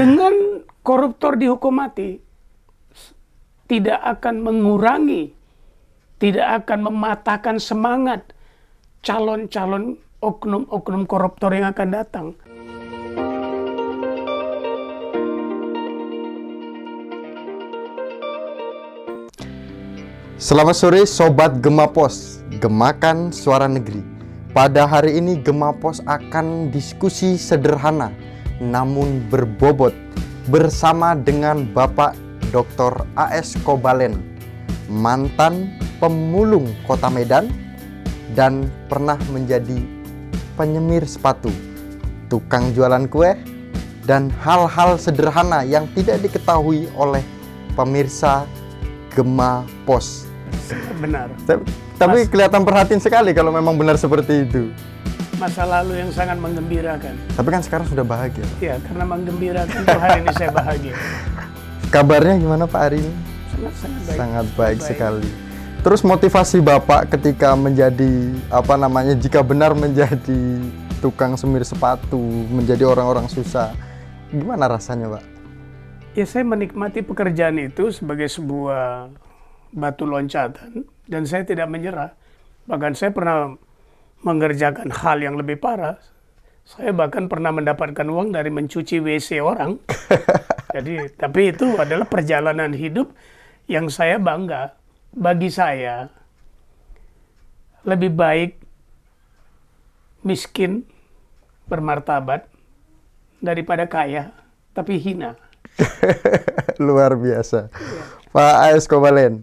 Dengan koruptor dihukum mati, tidak akan mengurangi, tidak akan mematahkan semangat calon-calon oknum-oknum koruptor yang akan datang. Selamat sore Sobat Gemapos, gemakan suara negeri. Pada hari ini Gemapos akan diskusi sederhana namun berbobot bersama dengan Bapak Dr. AS Kobalen, mantan pemulung kota Medan dan pernah menjadi penyemir sepatu, tukang jualan kue, dan hal-hal sederhana yang tidak diketahui oleh pemirsa Gema Pos. Benar. Tapi kelihatan perhatian sekali kalau memang benar seperti itu. Masa lalu yang sangat menggembirakan. Tapi kan sekarang sudah bahagia. Ya, karena menggembirakan tuh hari ini saya bahagia. Kabarnya gimana Pak ini? Sangat sangat baik. Sangat baik, sekali. Terus motivasi Bapak ketika menjadi apa namanya jika benar menjadi tukang semir sepatu, menjadi orang-orang susah. Gimana rasanya, Pak? Ya saya menikmati pekerjaan itu sebagai sebuah batu loncatan dan saya tidak menyerah. Bahkan saya pernah mengerjakan hal yang lebih parah. Saya bahkan pernah mendapatkan uang dari mencuci WC orang. Jadi, tapi itu adalah perjalanan hidup yang saya bangga. Bagi saya, lebih baik miskin bermartabat daripada kaya tapi hina. Luar biasa. Pak AS Kobalen,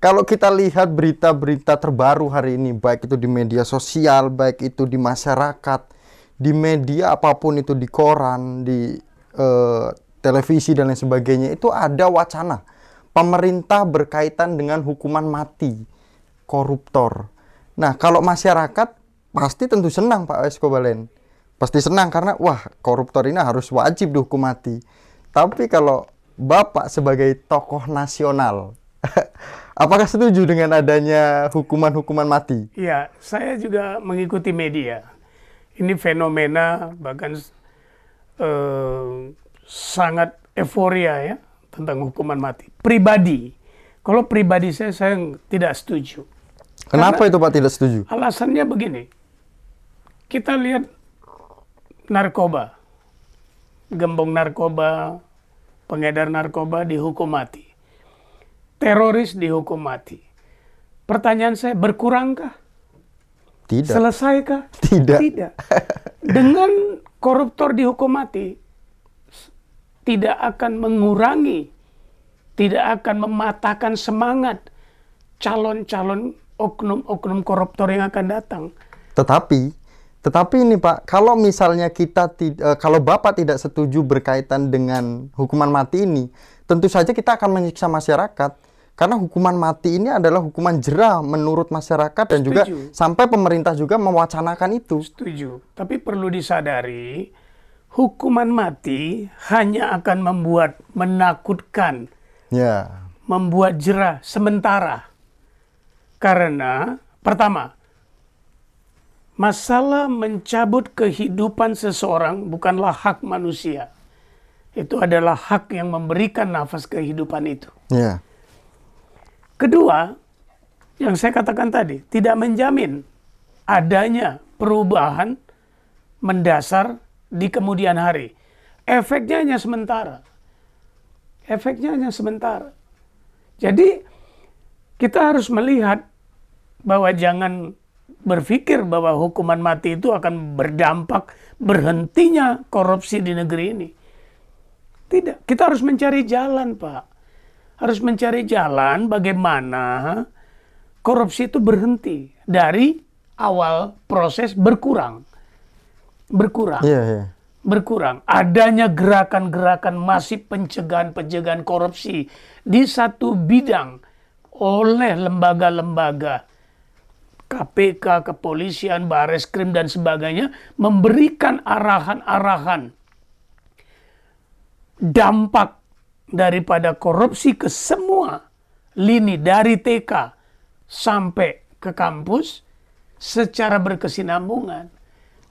kalau kita lihat berita-berita terbaru hari ini, baik itu di media sosial, baik itu di masyarakat, di media apa pun itu di koran, di eh, televisi dan lain sebagainya, itu ada wacana pemerintah berkaitan dengan hukuman mati koruptor. Nah, kalau masyarakat pasti tentu senang Pak Eskobalen. Pasti senang karena wah, koruptor ini harus wajib dihukum mati. Tapi kalau Bapak sebagai tokoh nasional, apakah setuju dengan adanya hukuman-hukuman mati? Iya, saya juga mengikuti media. Ini fenomena bahkan eh, sangat euforia ya tentang hukuman mati. Pribadi, kalau pribadi saya saya tidak setuju. Kenapa itu Pak tidak setuju? Alasannya begini, kita lihat narkoba, gembong narkoba, pengedar narkoba dihukum mati, teroris dihukum mati. Pertanyaan saya, berkurangkah? Tidak. Selesaikah? Tidak. Tidak. Dengan koruptor dihukum mati, tidak akan mengurangi, tidak akan mematahkan semangat calon-calon oknum-oknum koruptor yang akan datang. Tetapi, tetapi ini Pak, kalau misalnya kita tidak, kalau Bapak tidak setuju berkaitan dengan hukuman mati ini, tentu saja kita akan menyiksa masyarakat. Karena hukuman mati ini adalah hukuman jerah menurut masyarakat dan juga sampai pemerintah juga mewacanakan itu. Setuju. Tapi perlu disadari, hukuman mati hanya akan membuat menakutkan, Ya. membuat jerah sementara. Karena pertama, masalah mencabut kehidupan seseorang bukanlah hak manusia. Itu adalah hak yang memberikan nafas kehidupan itu. Ya. Kedua, yang saya katakan tadi, tidak menjamin adanya perubahan mendasar di kemudian hari. Efeknya hanya sementara. Efeknya hanya sementara. Jadi, kita harus melihat bahwa jangan berpikir bahwa hukuman mati itu akan berdampak berhentinya korupsi di negeri ini. Tidak, kita harus mencari jalan, Pak. Harus mencari jalan bagaimana korupsi itu berhenti dari awal proses berkurang. Berkurang. Iya, iya. Berkurang. Adanya gerakan-gerakan masif pencegahan-pencegahan korupsi di satu bidang oleh lembaga-lembaga KPK, kepolisian, Bareskrim dan sebagainya memberikan arahan-arahan dampak daripada korupsi ke semua lini dari TK sampai ke kampus secara berkesinambungan.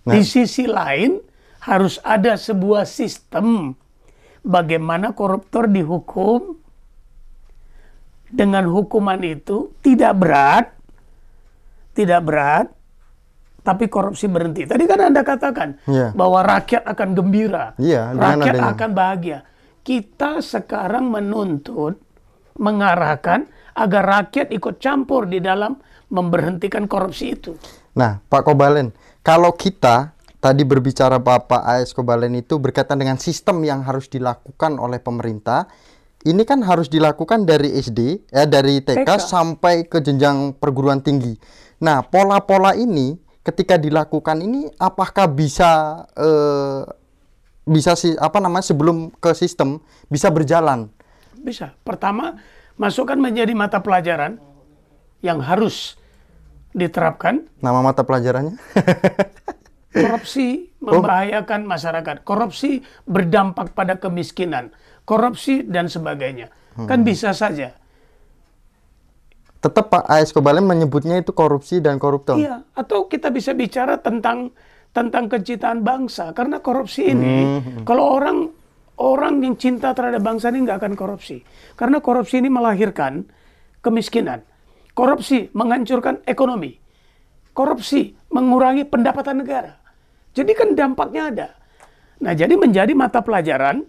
Di sisi lain harus ada sebuah sistem bagaimana koruptor dihukum dengan hukuman itu tidak berat, tidak berat, tapi korupsi berhenti. Tadi kan Anda katakan Iya. bahwa rakyat akan gembira, Iya, dengan rakyat adanya. akan bahagia. Kita sekarang menuntut, mengarahkan agar rakyat ikut campur di dalam memberhentikan korupsi itu. Nah, Pak Kobalen, kalau kita tadi berbicara Bapak AS Kobalen itu berkaitan dengan sistem yang harus dilakukan oleh pemerintah, ini kan harus dilakukan dari SD, ya dari TK, TK. sampai ke jenjang perguruan tinggi. Nah, pola-pola ini ketika dilakukan ini apakah bisa eh, bisa sih apa namanya sebelum ke sistem bisa berjalan? Bisa. Pertama, masukkan menjadi mata pelajaran yang harus diterapkan. Nama mata pelajarannya? Korupsi membahayakan masyarakat. Korupsi berdampak pada kemiskinan. Korupsi dan sebagainya. Kan bisa saja. Tetap Pak AS Kobalen menyebutnya itu korupsi dan koruptor. Iya. Atau kita bisa bicara tentang tentang kecintaan bangsa. Karena korupsi ini, kalau orang orang yang cinta terhadap bangsa ini nggak akan korupsi. Karena korupsi ini melahirkan kemiskinan. Korupsi menghancurkan ekonomi. Korupsi mengurangi pendapatan negara. Jadi kan dampaknya ada. Nah, jadi menjadi mata pelajaran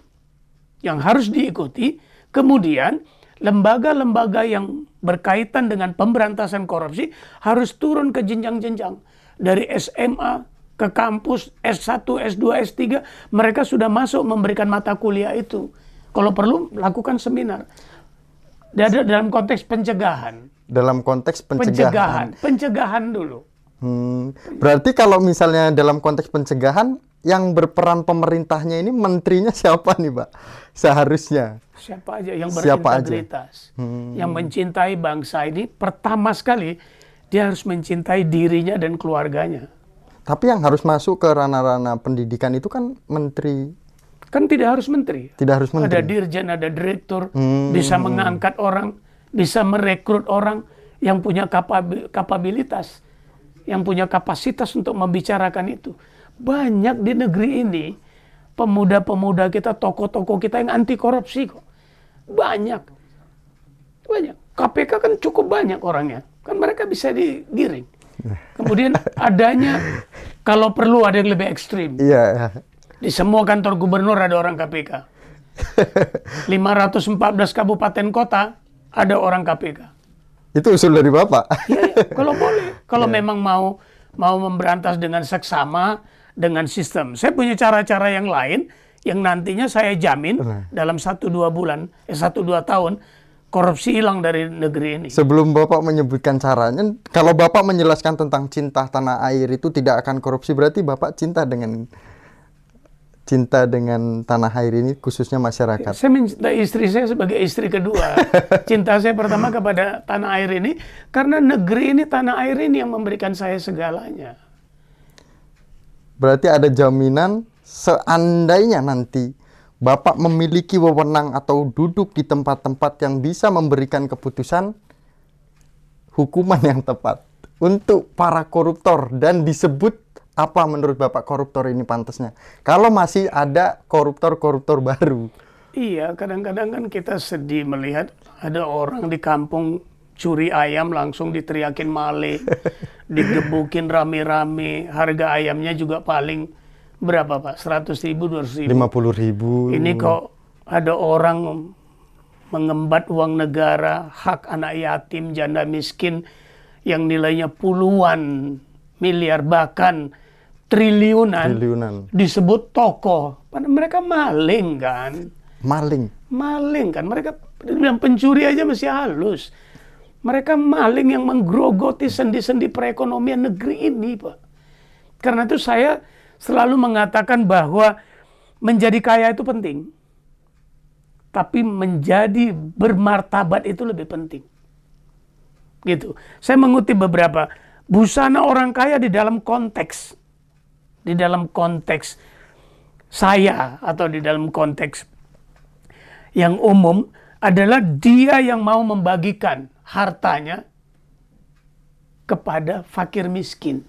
yang harus diikuti. Kemudian lembaga-lembaga yang berkaitan dengan pemberantasan korupsi harus turun ke jenjang-jenjang. Dari SMA ke kampus S1, S2, S3, mereka sudah masuk memberikan mata kuliah itu. Kalau perlu lakukan seminar. Dada- Dalam konteks pencegahan. Dalam konteks pencegahan. Pencegahan, pencegahan dulu. Hmm, berarti kalau misalnya dalam konteks pencegahan yang berperan pemerintahnya ini menterinya siapa nih, Pak? Seharusnya. Siapa aja yang aja? berintegritas, yang mencintai bangsa ini, pertama sekali dia harus mencintai dirinya dan keluarganya. Tapi yang harus masuk ke ranah-ranah pendidikan itu kan menteri, Kan tidak harus menteri. tidak harus Ada menteri. dirjen, ada direktur, Hmm. bisa mengangkat orang, bisa merekrut orang yang punya kapabi- kapabilitas, yang punya kapasitas untuk membicarakan itu. Banyak di negeri ini pemuda-pemuda kita, tokoh-tokoh kita yang anti korupsi kok. Banyak. Banyak. KPK kan cukup banyak orangnya. Kan mereka bisa digiring. Kemudian adanya kalau perlu ada yang lebih ekstrim. Iya. Di semua kantor gubernur ada orang KPK. 514 kabupaten kota ada orang KPK. Itu usul dari Bapak. Ya, ya, kalau boleh, kalau memang mau mau memberantas dengan seksama dengan sistem. Saya punya cara-cara yang lain yang nantinya saya jamin Nah. dalam satu dua bulan, eh satu dua tahun korupsi hilang dari negeri ini. Sebelum Bapak menyebutkan caranya, kalau Bapak menjelaskan tentang cinta tanah air itu tidak akan korupsi, berarti Bapak cinta dengan cinta dengan tanah air ini khususnya masyarakat. Saya mencintai istri saya sebagai istri kedua. Cinta saya pertama kepada tanah air ini karena negeri ini tanah air ini yang memberikan saya segalanya. Berarti ada jaminan seandainya nanti Bapak memiliki wewenang atau duduk di tempat-tempat yang bisa memberikan keputusan hukuman yang tepat untuk para koruptor dan disebut apa menurut Bapak koruptor ini pantasnya. Kalau masih ada koruptor-koruptor baru. Iya, kadang-kadang kan kita sedih melihat ada orang di kampung curi ayam langsung diteriakin male, digebukin rame-rame, harga ayamnya juga paling berapa Pak? 100 ribu, 200 ribu. 50 ribu. Ini kok ada orang mengembat uang negara, hak anak yatim, janda miskin yang nilainya puluhan miliar bahkan triliunan, triliunan. disebut tokoh. Padahal mereka maling kan. Maling. Maling kan. Mereka bilang pencuri aja masih halus. Mereka maling yang menggerogoti sendi-sendi perekonomian negeri ini, Pak. Karena itu saya selalu mengatakan bahwa menjadi kaya itu penting. Tapi menjadi bermartabat itu lebih penting. Gitu. Saya mengutip beberapa busana orang kaya di dalam konteks di dalam konteks saya atau di dalam konteks yang umum adalah dia yang mau membagikan hartanya kepada fakir miskin.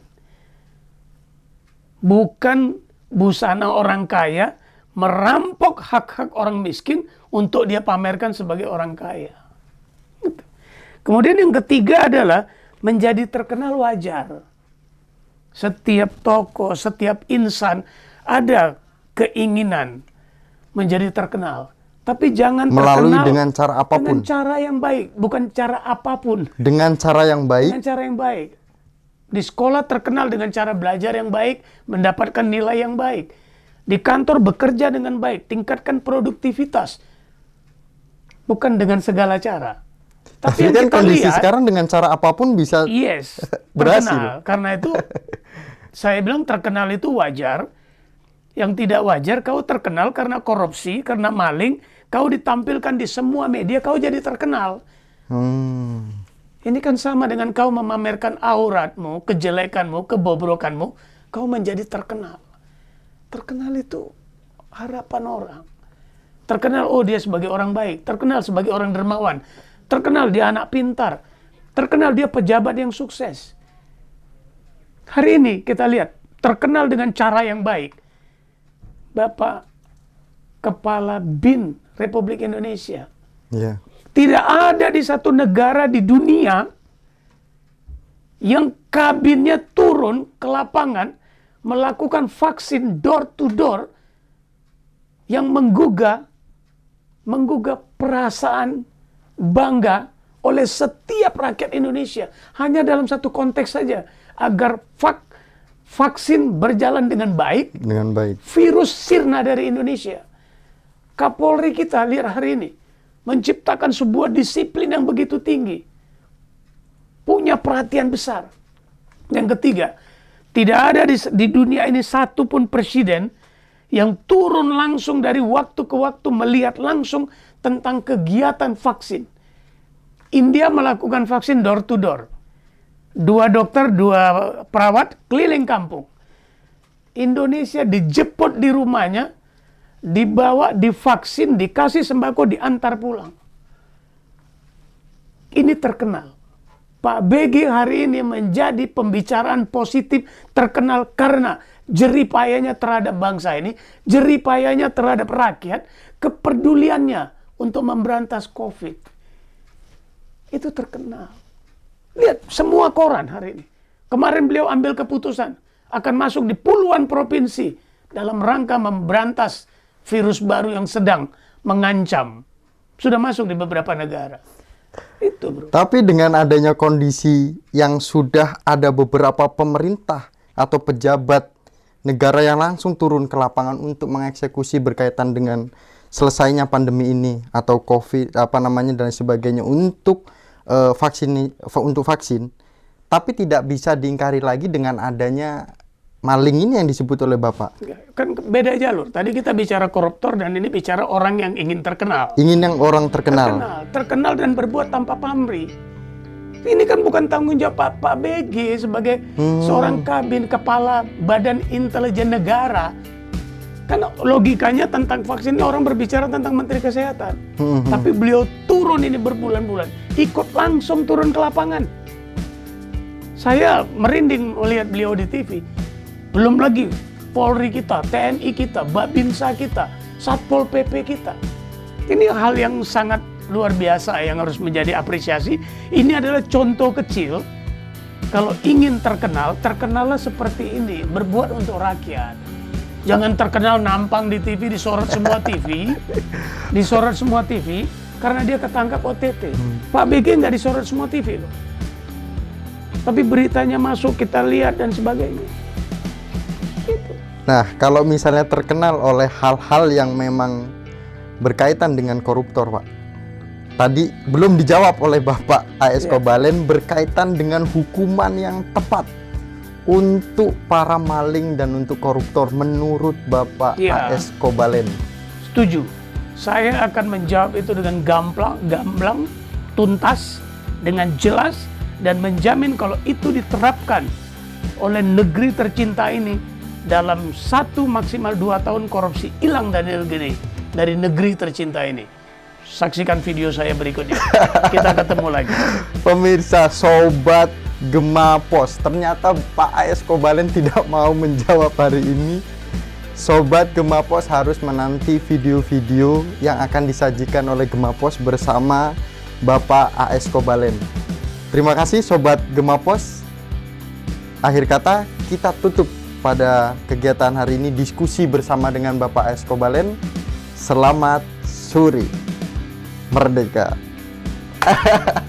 Bukan busana orang kaya merampok hak-hak orang miskin untuk dia pamerkan sebagai orang kaya. Gitu. Kemudian yang ketiga adalah menjadi terkenal wajar. Setiap toko, setiap insan ada keinginan menjadi terkenal. Tapi jangan Melalui terkenal dengan cara apa pun. Dengan cara yang baik, bukan cara apa pun. Dengan cara yang baik. Dengan cara yang baik. Di sekolah terkenal dengan cara belajar yang baik, mendapatkan nilai yang baik. Di kantor bekerja dengan baik, tingkatkan produktivitas. Bukan dengan segala cara. Tapi kan kondisi lihat, sekarang dengan cara apa pun bisa yes, berhasil. Terkenal. Karena itu saya bilang terkenal itu wajar. Yang tidak wajar kau terkenal karena korupsi, karena maling, kau ditampilkan di semua media, kau jadi terkenal. Hmm. Ini kan sama dengan kau memamerkan auratmu, kejelekanmu, kebobrokanmu, kau menjadi terkenal. Terkenal itu harapan orang. Terkenal, oh dia sebagai orang baik, terkenal sebagai orang dermawan, terkenal dia anak pintar, terkenal dia pejabat yang sukses. Hari ini kita lihat, terkenal dengan cara yang baik. Bapak Kepala BIN Republik Indonesia. Yeah. Tidak ada di satu negara di dunia yang kabinnya turun ke lapangan melakukan vaksin door to door yang menggugah menggugah perasaan bangga oleh setiap rakyat Indonesia hanya dalam satu konteks saja agar vak vaksin berjalan dengan baik, dengan baik. Virus sirna dari Indonesia. Kapolri kita lihat hari ini menciptakan sebuah disiplin yang begitu tinggi. Punya perhatian besar. Yang ketiga, tidak ada di, di dunia ini satu pun presiden yang turun langsung dari waktu ke waktu melihat langsung tentang kegiatan vaksin. India melakukan vaksin door to door dua dokter, dua perawat keliling kampung. Indonesia dijemput di rumahnya, dibawa, divaksin, dikasih sembako, diantar pulang. Ini terkenal. Pak BG hari ini menjadi pembicaraan positif terkenal karena jeripayanya terhadap bangsa ini, jeripayanya terhadap rakyat, kepeduliannya untuk memberantas COVID. Itu terkenal. Lihat semua koran hari ini. Kemarin beliau ambil keputusan akan masuk di puluhan provinsi dalam rangka memberantas virus baru yang sedang mengancam. Sudah masuk di beberapa negara. Itu, Bro. Tapi dengan adanya kondisi yang sudah ada beberapa pemerintah atau pejabat negara yang langsung turun ke lapangan untuk mengeksekusi berkaitan dengan selesainya pandemi ini atau Covid apa namanya dan sebagainya untuk uh, vaksin untuk vaksin, tapi tidak bisa diingkari lagi dengan adanya maling ini yang disebut oleh Bapak. Kan beda jalur. Tadi kita bicara koruptor dan ini bicara orang yang ingin terkenal. Ingin yang orang terkenal. Terkenal, terkenal dan berbuat tanpa pamrih. Ini kan bukan tanggung jawab Pak, Pak BG sebagai hmm. seorang kabin kepala Badan Intelijen Negara Kan logikanya tentang vaksin ini orang berbicara tentang Menteri Kesehatan. Hmm. Tapi beliau turun ini berbulan-bulan. Ikut langsung turun ke lapangan. Saya merinding melihat beliau di TV. Belum lagi Polri kita, TNI kita, Babinsa kita, Satpol PP kita. Ini hal yang sangat luar biasa yang harus menjadi apresiasi. Ini adalah contoh kecil. Kalau ingin terkenal, terkenallah seperti ini, berbuat untuk rakyat. Jangan terkenal nampang di TV, disorot semua TV, disorot semua TV, karena dia ketangkap OTT. Hmm. Pak BG nggak disorot semua TV loh. Tapi beritanya masuk, kita lihat dan sebagainya. Nah, kalau misalnya terkenal oleh hal-hal yang memang berkaitan dengan koruptor, Pak. Tadi belum dijawab oleh Bapak AS yeah. Kobalen berkaitan dengan hukuman yang tepat untuk para maling dan untuk koruptor menurut Bapak ya. AS Kobalen? Setuju. Saya akan menjawab itu dengan gamblang, gamblang, tuntas, dengan jelas dan menjamin kalau itu diterapkan oleh negeri tercinta ini dalam satu maksimal dua tahun korupsi hilang dari negeri dari negeri tercinta ini. Saksikan video saya berikutnya. Kita ketemu lagi. Pemirsa, sobat Gema Pos. Ternyata Pak AS Kobalen tidak mau menjawab hari ini Sobat Gemapos harus menanti video-video yang akan disajikan oleh Gemapos bersama Bapak AS Kobalen. Terima kasih Sobat Gemapos. Akhir kata, kita tutup pada kegiatan hari ini diskusi bersama dengan Bapak AS Kobalen. Selamat sore. Merdeka.